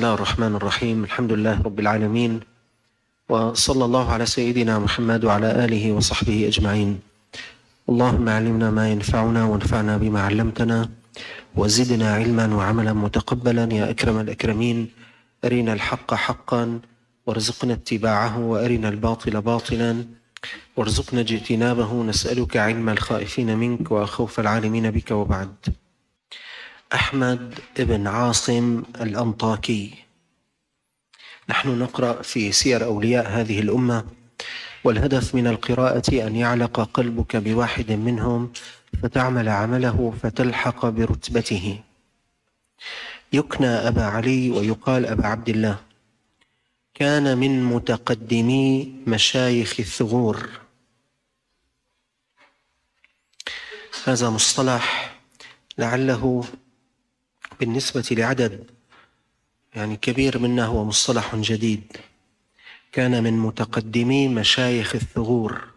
الله الرحمن الرحيم. الحمد لله رب العالمين. وصلى الله على سيدنا محمد وعلى آله وصحبه أجمعين. اللهم علمنا ما ينفعنا وانفعنا بما علمتنا. وزدنا علما وعملا متقبلا. يا أكرم الأكرمين أرنا الحق حقا وارزقنا اتباعه وأرنا الباطل باطلا وارزقنا اجتنابه. نسألك علم الخائفين منك وخوف العالمين بك وبعد. أحمد بن عاصم الأنطاكي. نحن نقرأ في سير أولياء هذه الأمة والهدف من القراءة أن يعلق قلبك بواحد منهم فتعمل عمله فتلحق برتبته. يكنى أبا علي ويقال أبا عبد الله. كان من متقدمي مشايخ الثغور. هذا مصطلح لعله بالنسبة لعدد يعني كبير منا هو مصطلح جديد. كان من متقدمي مشايخ الثغور.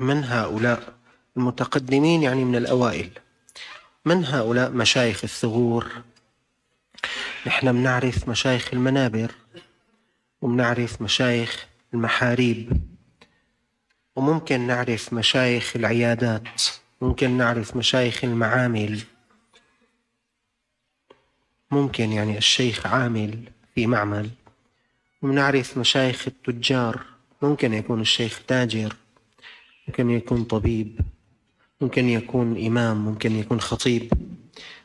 من هؤلاء؟ المتقدمين يعني من الأوائل. من هؤلاء مشايخ الثغور؟ نحن بنعرف مشايخ المنابر وبنعرف مشايخ المحاريب وممكن نعرف مشايخ العيادات ممكن نعرف مشايخ المعامل. ممكن يعني الشيخ عامل في معمل. ونعرف مشايخ التجار ممكن يكون الشيخ تاجر ممكن يكون طبيب ممكن يكون إمام ممكن يكون خطيب.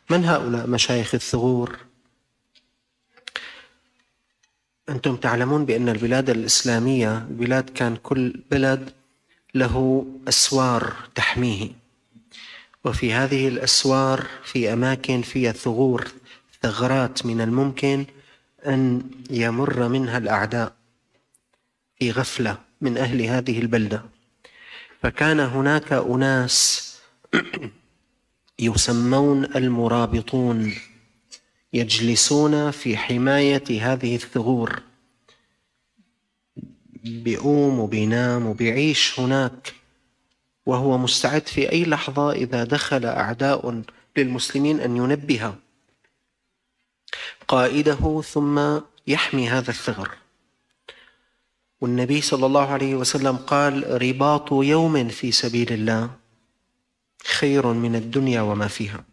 من هؤلاء مشايخ الثغور؟ أنتم تعلمون بأن البلاد الإسلامية البلاد كان كل بلد له أسوار تحميه. وفي هذه الأسوار في أماكن فيها ثغور. ثغرات من الممكن أن يمر منها الأعداء في غفلة من أهل هذه البلدة. فكان هناك أناس يسمون المرابطون يجلسون في حماية هذه الثغور. بيقوم وبينام وبيعيش هناك وهو مستعد في أي لحظة إذا دخل أعداء للمسلمين أن ينبه قائده ثم يحمي هذا الثغر. والنبي صلى الله عليه وسلم قال رباط يوم في سبيل الله خير من الدنيا وما فيها.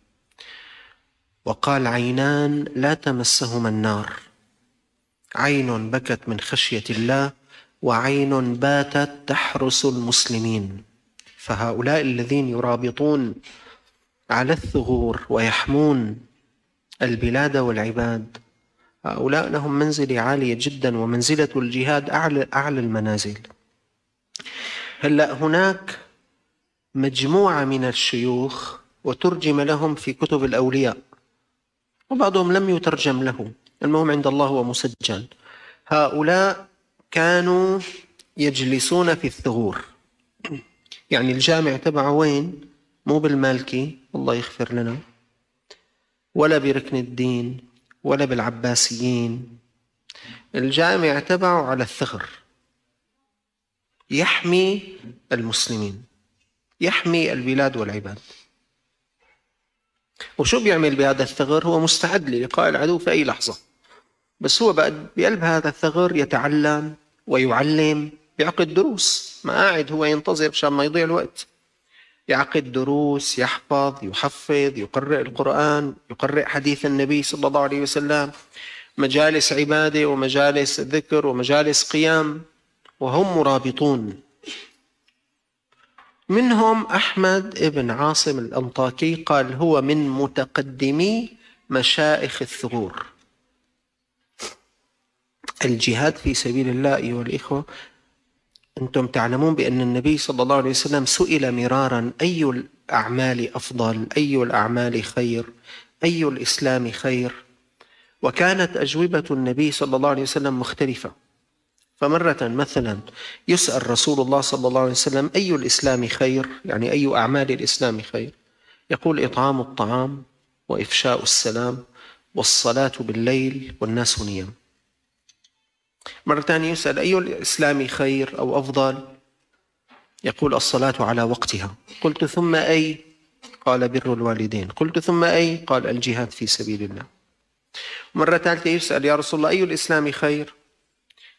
وقال عينان لا تمسهما النار. عين بكت من خشية الله وعين باتت تحرس المسلمين. فهؤلاء الذين يرابطون على الثغور ويحمون البلاد والعباد. هؤلاء لهم منزلة عالية جدا ومنزلة الجهاد أعلى أعلى المنازل. هلأ هناك مجموعة من الشيوخ وترجم لهم في كتب الأولياء وبعضهم لم يترجم له المهم عند الله هو مسجل. هؤلاء كانوا يجلسون في الثغور. يعني الجامع تبعه وين؟ مو بالمالكي. الله يغفر لنا. ولا بركن الدين ولا بالعباسيين. الجامع تبعه على الثغر. يحمي المسلمين يحمي البلاد والعباد. وشو بيعمل بهذا الثغر؟ هو مستعد للقاء العدو في أي لحظة. بس هو بقلب هذا الثغر يتعلم ويعلم بيعقد دروس. ما قاعد هو ينتظر مشان ما يضيع الوقت. يعقد دروس يحفظ يحفظ يقرئ القرآن يقرئ حديث النبي صلى الله عليه وسلم مجالس عبادة ومجالس ذكر ومجالس قيام وهم مرابطون. منهم أحمد بن عاصم الأنطاكي قال هو من متقدمي مشائخ الثغور. الجهاد في سبيل الله أيها الإخوة أنتم تعلمون بأن النبي صلى الله عليه وسلم سئل مرارا أي الأعمال أفضل؟ أي الأعمال خير؟ أي الإسلام خير؟ وكانت أجوبة النبي صلى الله عليه وسلم مختلفة. فمرة مثلا يسأل رسول الله صلى الله عليه وسلم أي الإسلام خير؟ يعني أي أعمال الإسلام خير؟ يقول إطعام الطعام وإفشاء السلام والصلاة بالليل والناس نيام. مرة ثانية يسأل أي الإسلام خير أو أفضل؟ يقول الصلاة على وقتها. قلت ثم أي؟ قال بر الوالدين. قلت ثم أي؟ قال الجهاد في سبيل الله. مرة ثالثة يسأل يا رسول الله أي الإسلام خير؟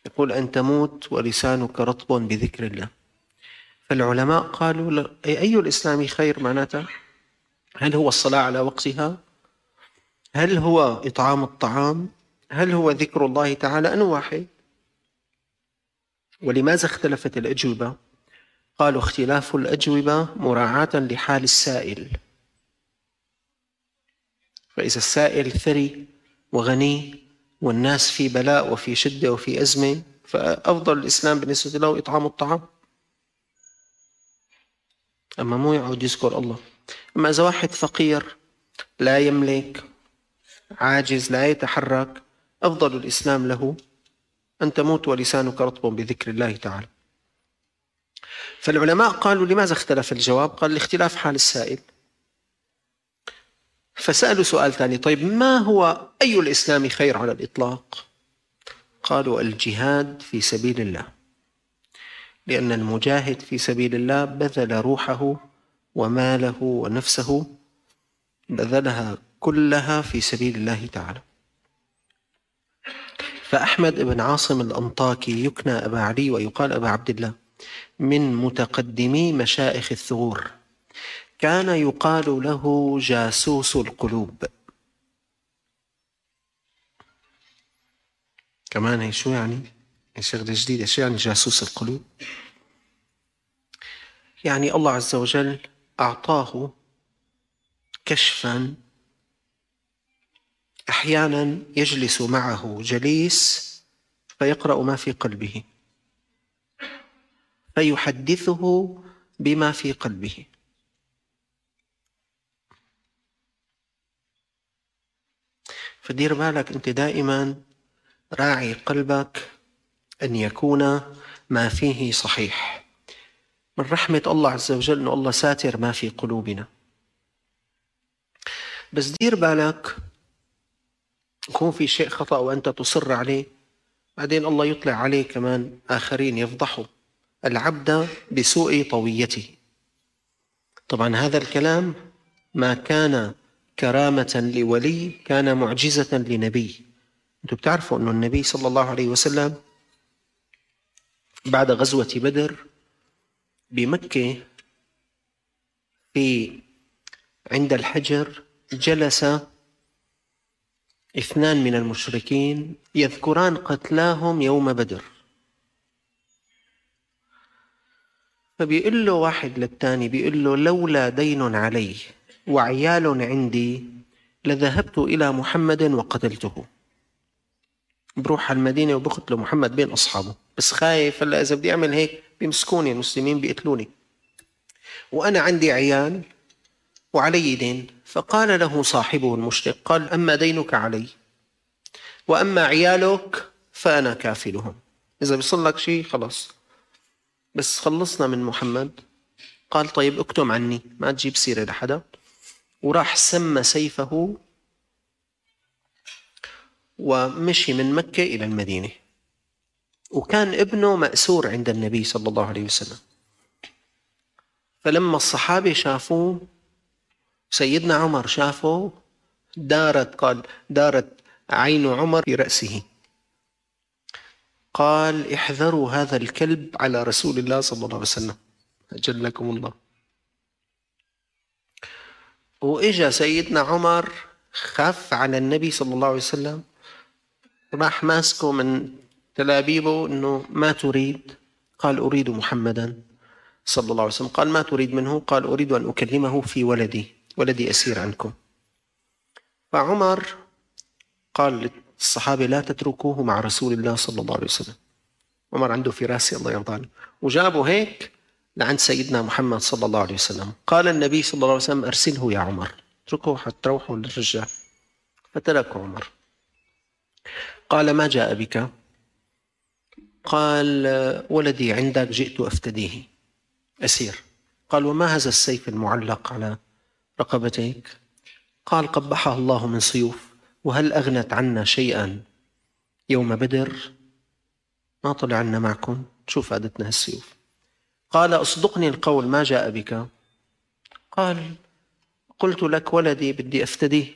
يقول أن تموت ولسانك رطب بذكر الله. فالعلماء قالوا أي الإسلام خير معناته هل هو الصلاة على وقتها؟ هل هو إطعام الطعام؟ هل هو ذكر الله تعالى؟ أن واحد. ولماذا اختلفت الأجوبة؟ قالوا اختلاف الأجوبة مراعاة لحال السائل. فإذا السائل ثري وغني والناس في بلاء وفي شدة وفي أزمة فأفضل الإسلام بالنسبة له إطعام الطعام. أما مو يعود يذكر الله. أما إذا واحد فقير لا يملك عاجز لا يتحرك أفضل الإسلام له. أن تموت ولسانك رطب بذكر الله تعالى. فالعلماء قالوا لماذا اختلف الجواب؟ قال لاختلاف حال السائل. فسألوا سؤال ثاني طيب ما هو أي الإسلام خير على الإطلاق؟ قالوا الجهاد في سبيل الله لأن المجاهد في سبيل الله بذل روحه وماله ونفسه بذلها كلها في سبيل الله تعالى. فأحمد بن عاصم الأنطاكي يكنى أبا علي ويقال أبا عبد الله من متقدمي مشائخ الثغور. كان يقال له جاسوس القلوب. كمان هي شو يعني؟ شغلة جديدة شو يعني جاسوس القلوب؟ يعني الله عز وجل أعطاه كشفا أحيانا يجلس معه جليس فيقرأ ما في قلبه. فيحدثه بما في قلبه. فدير بالك أنت دائما راعي قلبك أن يكون ما فيه صحيح. من رحمة الله عز وجل أن الله ساتر ما في قلوبنا. بس دير بالك يكون في شيء خطأ وأنت تصر عليه. بعدين الله يطلع عليه كمان آخرين يفضحوا العبد بسوء طويته. طبعا هذا الكلام ما كان كرامة لولي كان معجزة لنبي. أنتم بتعرفوا أن النبي صلى الله عليه وسلم بعد غزوة بدر بمكة في عند الحجر جلس اثنان من المشركين يذكران قتلاهم يوم بدر. فبيقول له واحد للثاني بيقول له لولا دين علي وعيال عندي لذهبت إلى محمد وقتلته. بروح على المدينة وبقتل محمد بين أصحابه. بس خايف هلأ إذا بدي أعمل هيك بيمسكوني المسلمين بيقتلوني. وأنا عندي عيال وعلي دين. فقال له صاحبه المشرك قال أما دينك علي وأما عيالك فأنا كافلهم. إذا بيصل لك شيء خلاص. بس خلصنا من محمد. قال طيب اكتم عني ما تجيب سيرة لحدا. وراح سمى سيفه ومشي من مكة إلى المدينة. وكان ابنه مأسور عند النبي صلى الله عليه وسلم. فلما الصحابة شافوه سيدنا عمر شافه دارت قال دارت عين عمر في رأسه. قال احذروا هذا الكلب على رسول الله صلى الله عليه وسلم. أجلكم الله. وإجا سيدنا عمر خف على النبي صلى الله عليه وسلم. راح ماسكه من تلابيبه إنه ما تريد. قال أريد محمدا صلى الله عليه وسلم. قال ما تريد منه؟ قال أريد أن أكلمه في ولدي. ولدي أسير عنكم. فعمر قال للصحابة لا تتركوه مع رسول الله صلى الله عليه وسلم. عمر عنده فراسه الله يرضى عنه. وجابه هيك لعند سيدنا محمد صلى الله عليه وسلم. قال النبي صلى الله عليه وسلم أرسله يا عمر. اتركه حتى تروحوا للرجال. فتركه عمر. قال ما جاء بك؟ قال ولدي عندك جئت أفتديه. أسير. قال وما هذا السيف المعلق على رقبتيك؟ قال قبحها الله من سيوف وهل أغنت عنا شيئا؟ يوم بدر ما طلع عنا معكم شو فادتنا هالسيوف قال أصدقني القول ما جاء بك؟ قال قلت لك ولدي بدي أفتديه.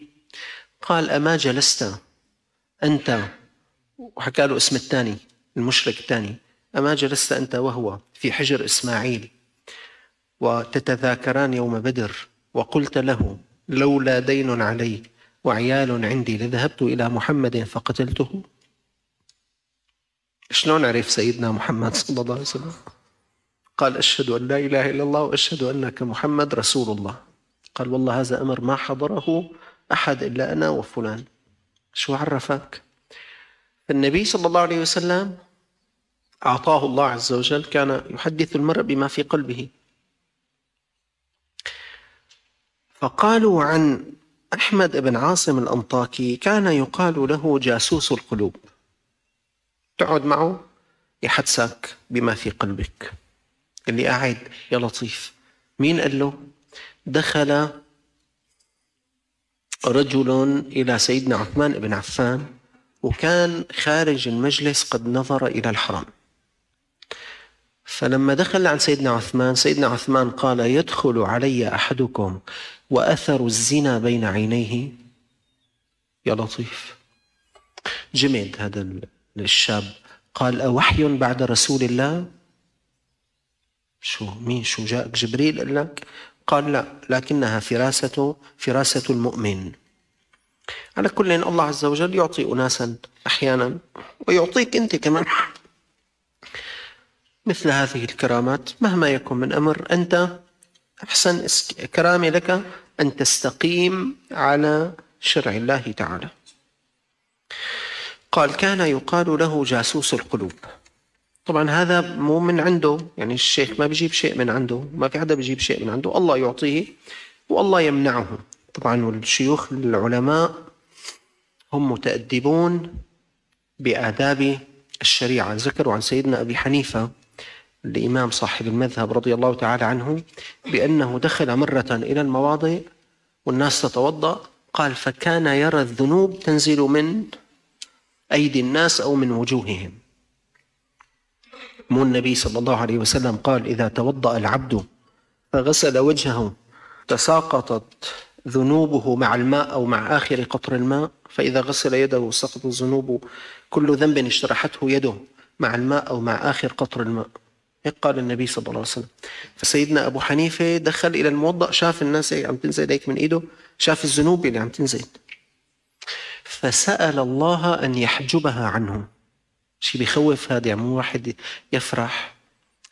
قال أما جلست؟ أنت وحكى له اسم الثاني المشرك الثاني. أما جلست أنت وهو في حجر إسماعيل وتتذاكران يوم بدر. وقلت له لولا دين علي وعيال عندي لذهبت إلى محمد فقتلته. شلون عرف سيدنا محمد صلى الله عليه وسلم؟ قال أشهد أن لا إله إلا الله وأشهد أنك محمد رسول الله. قال والله هذا أمر ما حضره أحد إلا أنا وفلان. شو عرفك؟ النبي صلى الله عليه وسلم أعطاه الله عز وجل كان يحدث المرء بما في قلبه. فقالوا عن أحمد بن عاصم الأنطاكي كان يقال له جاسوس القلوب. تقعد معه يحدثك بما في قلبك. اللي قاعد يا لطيف. مين قال له؟ دخل رجل إلى سيدنا عثمان بن عفان وكان خارج المجلس قد نظر إلى الحرم. فلما دخل عن سيدنا عثمان سيدنا عثمان قال يدخل علي أحدكم. وأثر الزنا بين عينيه. يا لطيف. جمد هذا الشاب. قال أوحي بعد رسول الله؟ شو مين شو جاءك جبريل قال لك؟ قال لا لكنها فراسة فراسة المؤمن. على كل الله عز وجل يعطي أناسا أحيانا ويعطيك أنت كمان. مثل هذه الكرامات مهما يكن من أمر أنت أحسن كرامة لك أن تستقيم على شرع الله تعالى. قال كان يقال له جاسوس القلوب. طبعا هذا مو من عنده يعني الشيخ ما بيجيب شيء من عنده ما في حدا بيجيب شيء من عنده. الله يعطيه والله يمنعه. طبعا والشيوخ العلماء هم متأدبون بآداب الشريعة. ذكروا عن سيدنا أبي حنيفة الإمام صاحب المذهب رضي الله تعالى عنه بأنه دخل مرة إلى المواضع والناس تتوضأ قال فكان يرى الذنوب تنزل من أيدي الناس أو من وجوههم. مو النبي صلى الله عليه وسلم قال إذا توضأ العبد فغسل وجهه تساقطت ذنوبه مع الماء أو مع آخر قطر الماء فإذا غسل يده سقط الذنوب كل ذنب اجترحته يده مع الماء أو مع آخر قطر الماء. هيك قال النبي صلى الله عليه وسلم فسيدنا أبو حنيفة دخل إلى الموضأ شاف الناس عم تنزل هيك من إيده شاف الذنوب اللي عم تنزل. فسأل الله أن يحجبها عنه شيء بيخوف هذا يعني مو واحد يفرح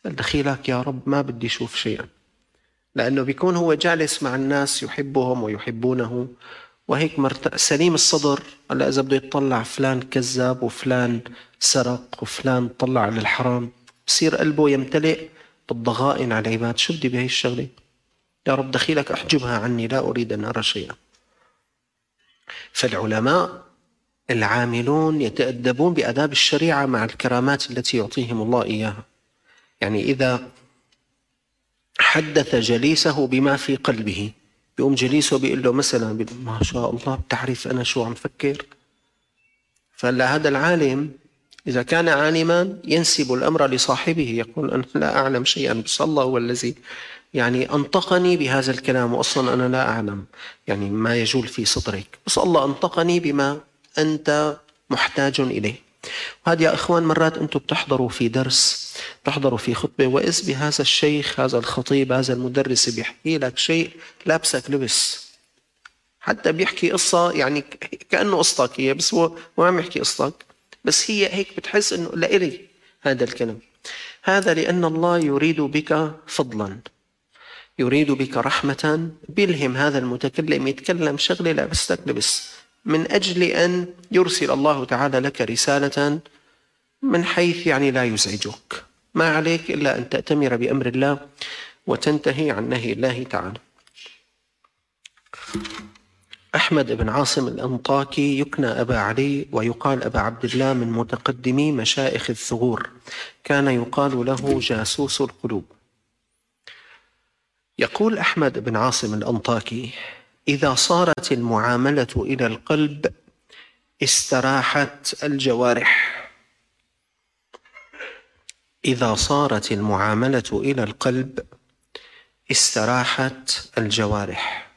دخيلك يا رب ما بدي أشوف شيئا. لأنه بيكون هو جالس مع الناس يحبهم ويحبونه وهيك مرت... سليم الصدر هلا إذا بده يطلع فلان كذاب وفلان سرق وفلان طلع على الحرام بصير قلبه يمتلئ بالضغائن على العباد شو بدي بهي الشغلة. يا رب دخيلك أحجبها عني لا أريد أن أرى شيئا. فالعلماء العاملون يتأدبون بآداب الشريعة مع الكرامات التي يعطيهم الله إياها. يعني إذا حدث جليسه بما في قلبه بيقوم جليسه بيقول له مثلا ما شاء الله بتعرف أنا شو عم فكر؟ فلا هذا العالم إذا كان عالما ينسب الأمر لصاحبه يقول أنا لا أعلم شيئا بس الله هو الذي يعني أنطقني بهذا الكلام وأصلا أنا لا أعلم يعني ما يجول في صدرك. بس الله أنطقني بما أنت محتاج إليه. وهذا يا إخوان مرات أنتم بتحضروا في درس بتحضروا في خطبة وإذ بهذا الشيخ هذا الخطيب هذا المدرس بيحكي لك شيء لابسك لبس. حتى بيحكي قصة يعني كأنه قصتك هي بس هو ما عم يحكي قصتك. بس هي هيك بتحس إنه لإلي هذا الكلام. هذا لأن الله يريد بك فضلا. يريد بك رحمة. بيلهم هذا المتكلم يتكلم شغلة لا بس لبس من أجل أن يرسل الله تعالى لك رسالة من حيث يعني لا يزعجك. ما عليك إلا أن تأتمر بأمر الله وتنتهي عن نهي الله تعالى. أحمد بن عاصم الأنطاكي يكنى أبا علي ويقال أبا عبد الله من متقدمي مشائخ الثغور. كان يقال له جاسوس القلوب. يقول أحمد بن عاصم الأنطاكي إذا صارت المعاملة إلى القلب استراحت الجوارح. إذا صارت المعاملة إلى القلب استراحت الجوارح.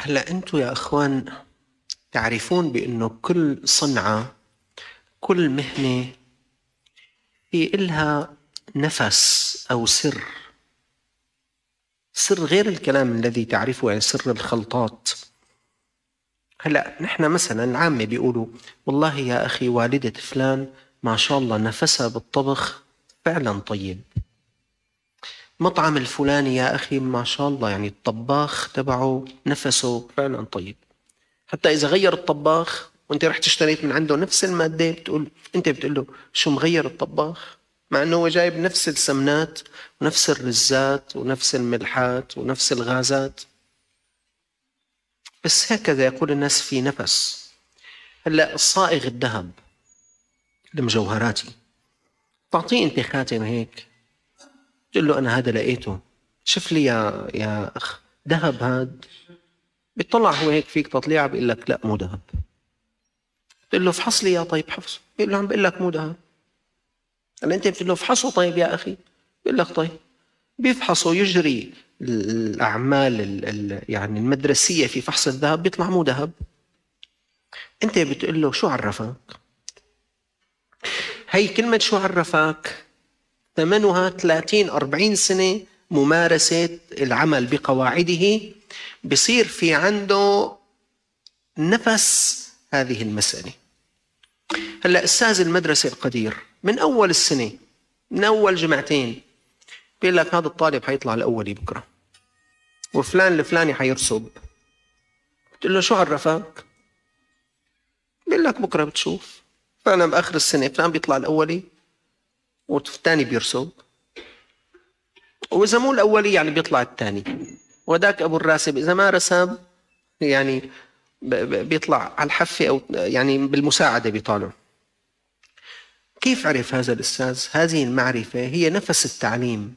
هلا أنتم يا اخوان تعرفون بانه كل صنعة كل مهنة في إلها نفس أو سر. سر غير الكلام الذي تعرفه يعني سر الخلطات. هلا نحن مثلا العامة بيقولوا والله يا أخي والدة فلان ما شاء الله نفسها بالطبخ فعلا طيب. مطعم الفلاني يا أخي ما شاء الله يعني الطباخ تبعه نفسه فعلا طيب. حتى إذا غير الطباخ وأنت رحت اشتريت من عنده نفس المادة بتقول أنت بتقول له شو مغير الطباخ؟ مع إنه هو جايب نفس السمنات ونفس الرزات ونفس الملحات ونفس الغازات. بس هكذا يقول الناس في نفس. هلأ الصائغ الذهب المجوهراتي تعطيه انت خاتم هيك. تقول له أنا هذا لقيته. شوف لي يا يا أخ ذهب هاد. بيطلع هو هيك فيك تطليعه بيقول لك لا مو ذهب. بتقول له افحص لي يا طيب حفظ بيقول له عم بقول لك مو ذهب. هلا أنت بتقول له افحصه طيب يا أخي. بيقول لك طيب. بيفحصه يجري الأعمال ال يعني المدرسية في فحص الذهب بيطلع مو ذهب. أنت بتقول له شو عرفك؟ هي كلمة شو عرفك؟ ثمنها 30 40 سنة ممارسة العمل بقواعده. بصير في عنده نفس هذه المسألة. هلأ أستاذ المدرسة القدير من أول السنة من أول جمعتين بيقول لك هذا الطالب حيطلع الأولي بكرة وفلان الفلاني حيرسب بتقول له شو عرفك؟ بيقول لك بكرة بتشوف فأنا بآخر السنة فلان بيطلع الأولي والثاني بيرسب واذا مو الأولي يعني بيطلع الثاني. وذاك أبو الراسب إذا ما رسب يعني بيطلع على الحفة أو يعني بالمساعدة بيطالع كيف عرف هذا الأستاذ؟ هذه المعرفة هي نفس التعليم.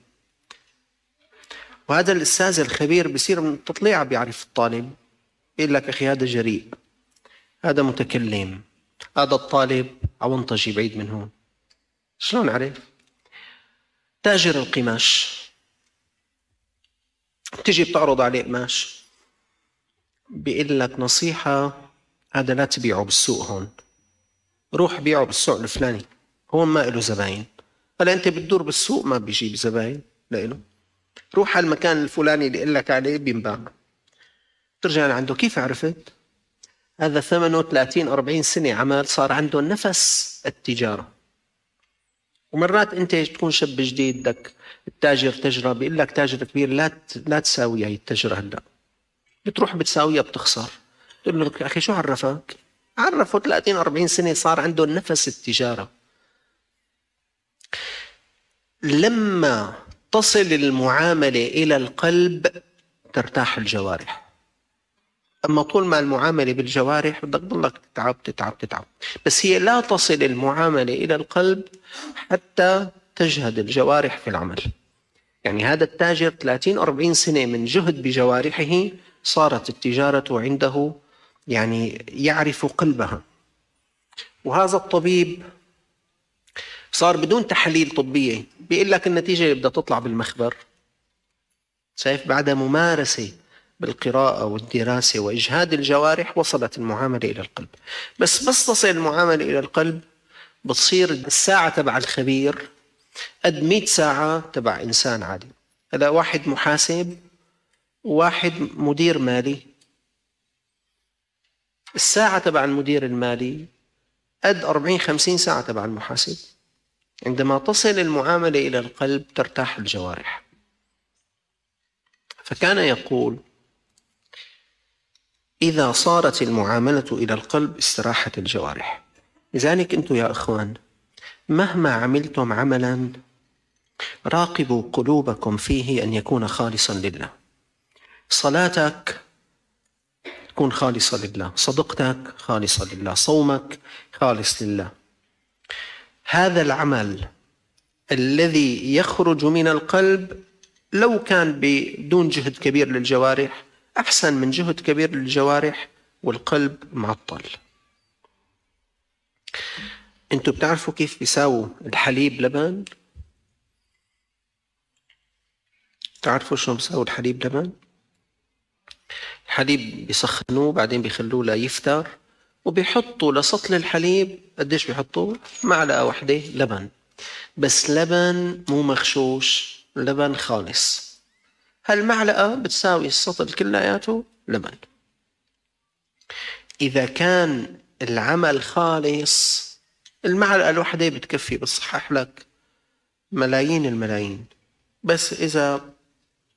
وهذا الأستاذ الخبير بصير من التطليع بيعرف الطالب. بيقول لك أخي هذا جريء. هذا متكلم. هذا الطالب عونطجي بعيد من هون. شلون عرف؟ تاجر القماش. تجي بتعرض عليه قماش. بيقول لك نصيحة هذا لا تبيعه بالسوق هون. روح بيعه بالسوق الفلاني. هون ما له زباين. هلا أنت بتدور بالسوق ما بيجيب زباين لإله. روح على المكان الفلاني اللي قال لك عليه بينباع. ترجع لعنده. كيف عرفت؟ هذا ثمنه 30 40 سنة عمل صار عنده نفس التجارة. ومرات انت تكون شاب جديد بدك التاجر تجربة بيقول لك تاجر كبير لا لا تساوي هي التجره هلأ. بتروح بتساويها بتخسر. تقول له أخي شو عرفك؟ عرفه 30 40 سنة صار عنده نفس التجارة. لما تصل المعاملة إلى القلب ترتاح الجوارح. أما طول ما المعاملة بالجوارح بدك تضلك تتعب تتعب تتعب. بس هي لا تصل المعاملة إلى القلب حتى تجهد الجوارح في العمل. يعني هذا التاجر 30 40 سنة من جهد بجوارحه صارت التجارة عنده يعني يعرف قلبها. وهذا الطبيب صار بدون تحاليل طبية. بيقول لك النتيجة اللي بدها تطلع بالمخبر. شايف؟ بعد ممارسة بالقراءة والدراسة وإجهاد الجوارح وصلت المعاملة إلى القلب. بس بس تصل المعاملة إلى القلب بتصير الساعة تبع الخبير قد 100 ساعة تبع إنسان عادي. هلا واحد محاسب وواحد مدير مالي. الساعة تبع المدير المالي قد 40 50 ساعة تبع المحاسب. عندما تصل المعاملة إلى القلب ترتاح الجوارح. فكان يقول إذا صارت المعاملة إلى القلب استراحت الجوارح. لذلك أنتم يا إخوان مهما عملتم عملا راقبوا قلوبكم فيه أن يكون خالصا لله. صلاتك تكون خالصة لله صدقتك خالصة لله صومك خالص لله. هذا العمل الذي يخرج من القلب لو كان بدون جهد كبير للجوارح أحسن من جهد كبير للجوارح والقلب معطل أنتوا بتعرفوا كيف بيساووا الحليب لبن؟ تعرفوا شو بيساووا الحليب لبن؟ حليب بيسخنوه بعدين بيخلوه ليفتر وبيحطوا لسطل الحليب قديش بيحطوا معلقة واحدة لبن. بس لبن مو مغشوش لبن خالص. هالمعلقة بتساوي السطل كلياته لبن. إذا كان العمل خالص المعلقة الواحدة بتكفي بتصحح لك ملايين الملايين. بس إذا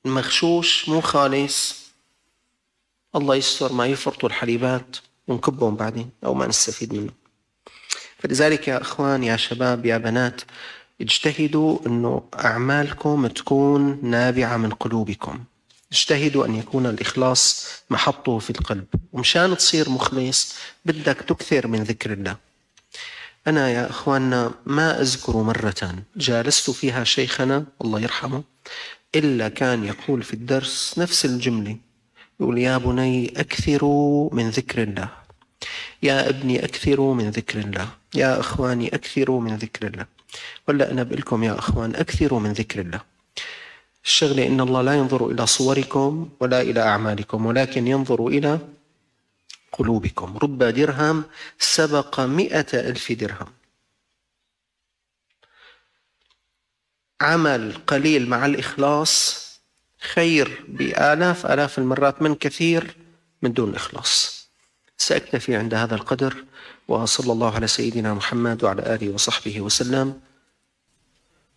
مغشوش مو خالص الله يستر ما يفرطوا الحليبات ونكبهم بعدين أو ما نستفيد منه. فلذلك يا إخوان يا شباب يا بنات اجتهدوا أنه أعمالكم تكون نابعة من قلوبكم. اجتهدوا أن يكون الإخلاص محطه في القلب. ومشان تصير مخلص بدك تكثر من ذكر الله. أنا يا إخواننا ما أذكر مرة جالست فيها شيخنا الله يرحمه إلا كان يقول في الدرس نفس الجملة. يقول يا بني أكثروا من ذكر الله. يا ابني أكثروا من ذكر الله. يا إخواني أكثروا من ذكر الله. ولا أنا بقول لكم يا أخوان أكثروا من ذكر الله. الشغلة إن الله لا ينظر إلى صوركم ولا إلى أعمالكم ولكن ينظر إلى قلوبكم. رب درهم سبق مئة ألف درهم. عمل قليل مع الإخلاص خير بآلاف آلاف المرات من كثير من دون إخلاص. سأكتفي عند هذا القدر وصلى الله على سيدنا محمد وعلى آله وصحبه وسلم.